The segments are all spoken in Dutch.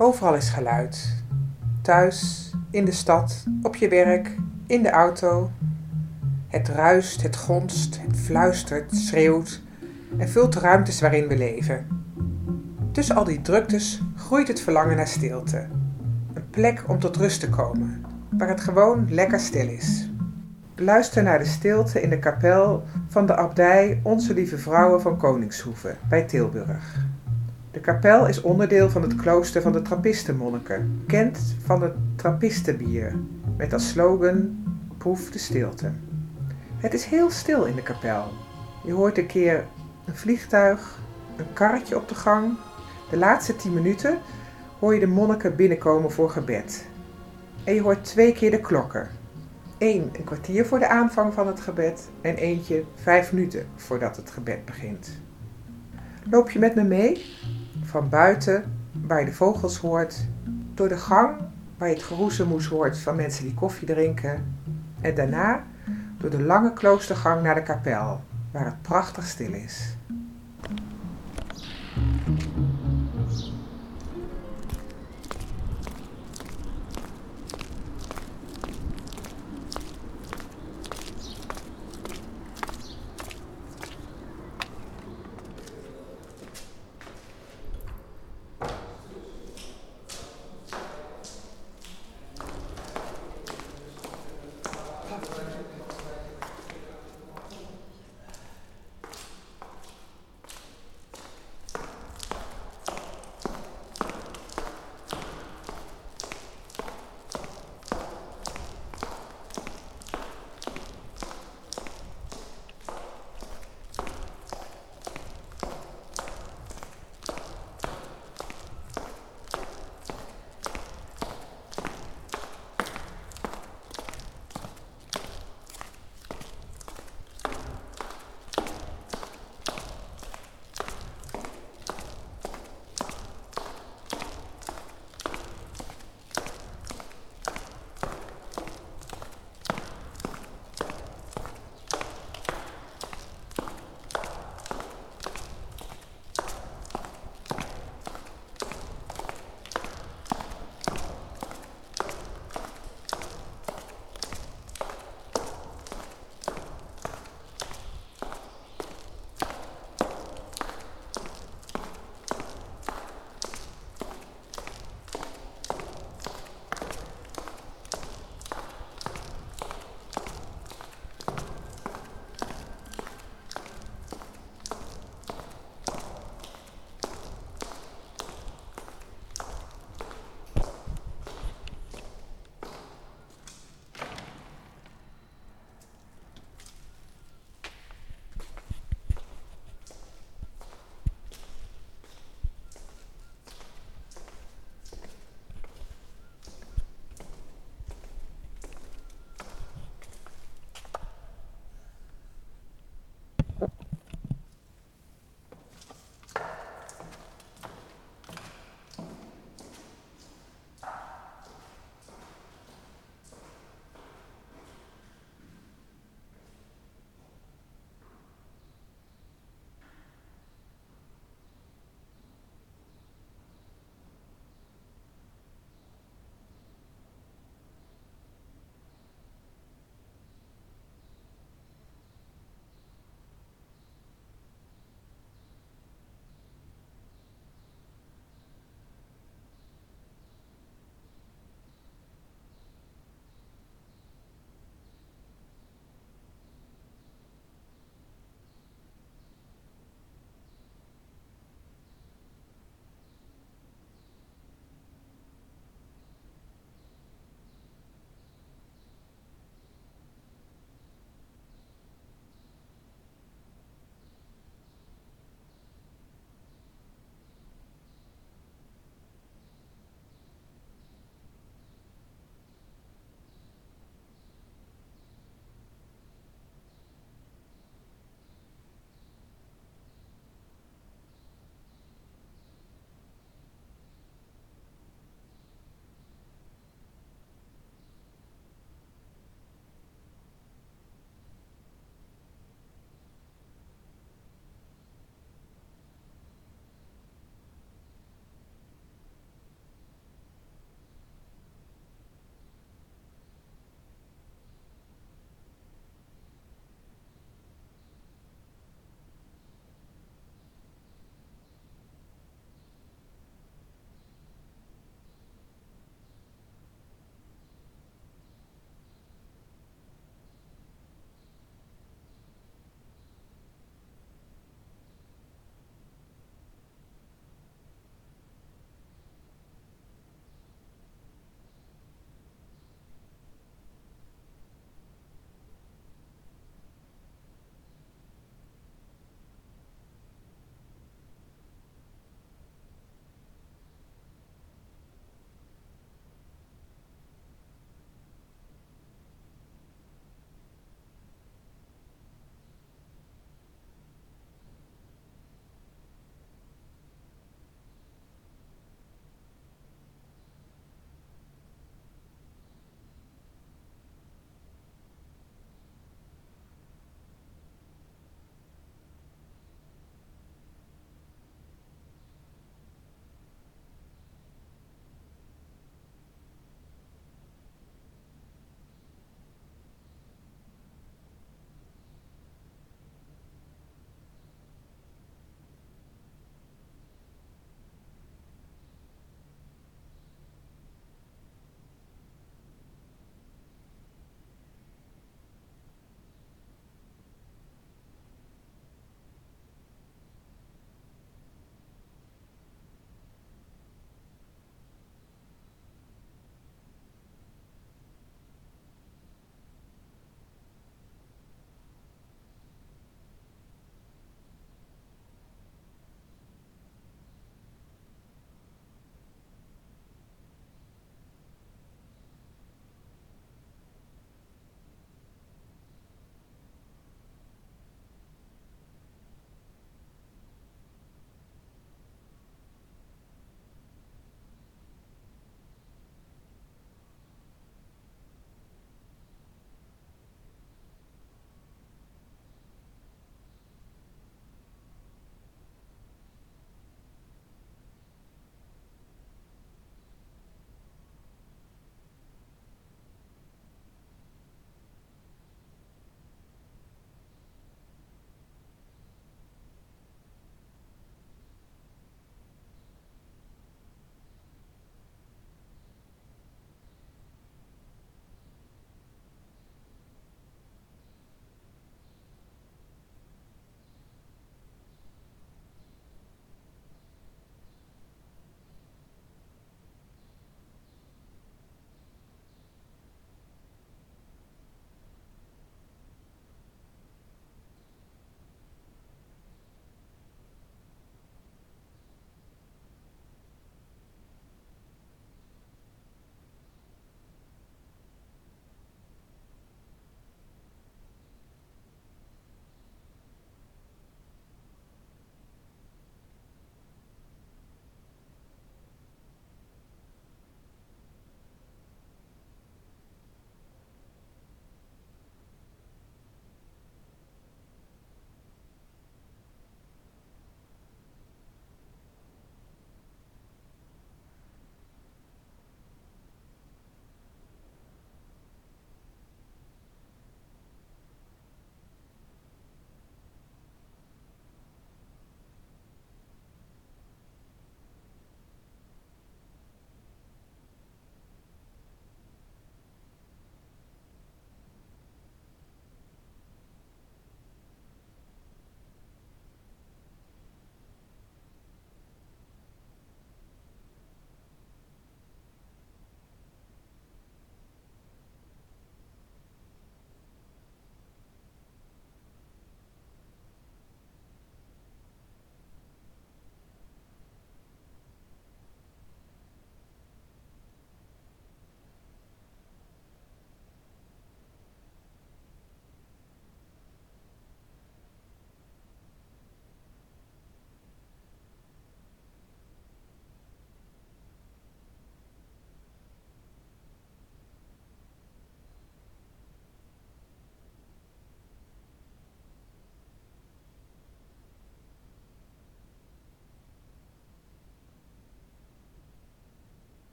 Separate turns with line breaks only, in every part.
Overal is geluid. Thuis, in de stad, op je werk, in de auto. Het ruist, het gonst, het fluistert, schreeuwt en vult de ruimtes waarin we leven. Tussen al die druktes groeit het verlangen naar stilte. Een plek om tot rust te komen, waar het gewoon lekker stil is. Luister naar de stilte in de kapel van de abdij Onze Lieve Vrouwen van Koningshoeve bij Tilburg. De kapel is onderdeel van het klooster van de Trappistenmonniken, bekend van het Trappistenbier, met als slogan Proef de stilte. Het is heel stil in de kapel. Je hoort een keer een vliegtuig, een karretje op de gang. De laatste tien minuten hoor je de monniken binnenkomen voor gebed. En je hoort twee keer de klokken. Eén een kwartier voor de aanvang van het gebed en eentje vijf minuten voordat het gebed begint. Loop je met me mee? Van buiten, waar je de vogels hoort, door de gang, waar je het geroezemoes hoort van mensen die koffie drinken, en daarna door de lange kloostergang naar de kapel, waar het prachtig stil is.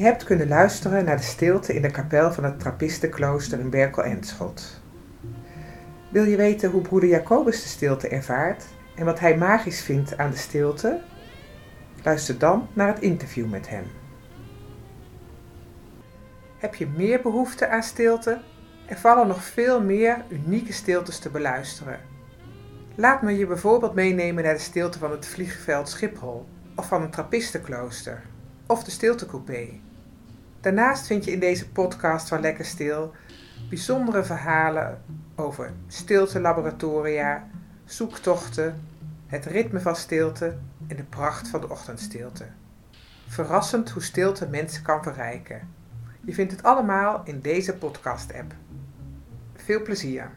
Je hebt kunnen luisteren naar de stilte in de kapel van het Trappistenklooster in Berkel-Enschot. Wil je weten hoe broeder Jacobus de stilte ervaart en wat hij magisch vindt aan de stilte? Luister dan naar het interview met hem. Heb je meer behoefte aan stilte? Er vallen nog veel meer unieke stiltes te beluisteren. Laat me je bijvoorbeeld meenemen naar de stilte van het vliegveld Schiphol of van een trappistenklooster of de stiltecoupé. Daarnaast vind je in deze podcast van Lekker Stil bijzondere verhalen over stiltelaboratoria, zoektochten, het ritme van stilte en de pracht van de ochtendstilte. Verrassend hoe stilte mensen kan verrijken. Je vindt het allemaal in deze podcast-app. Veel plezier!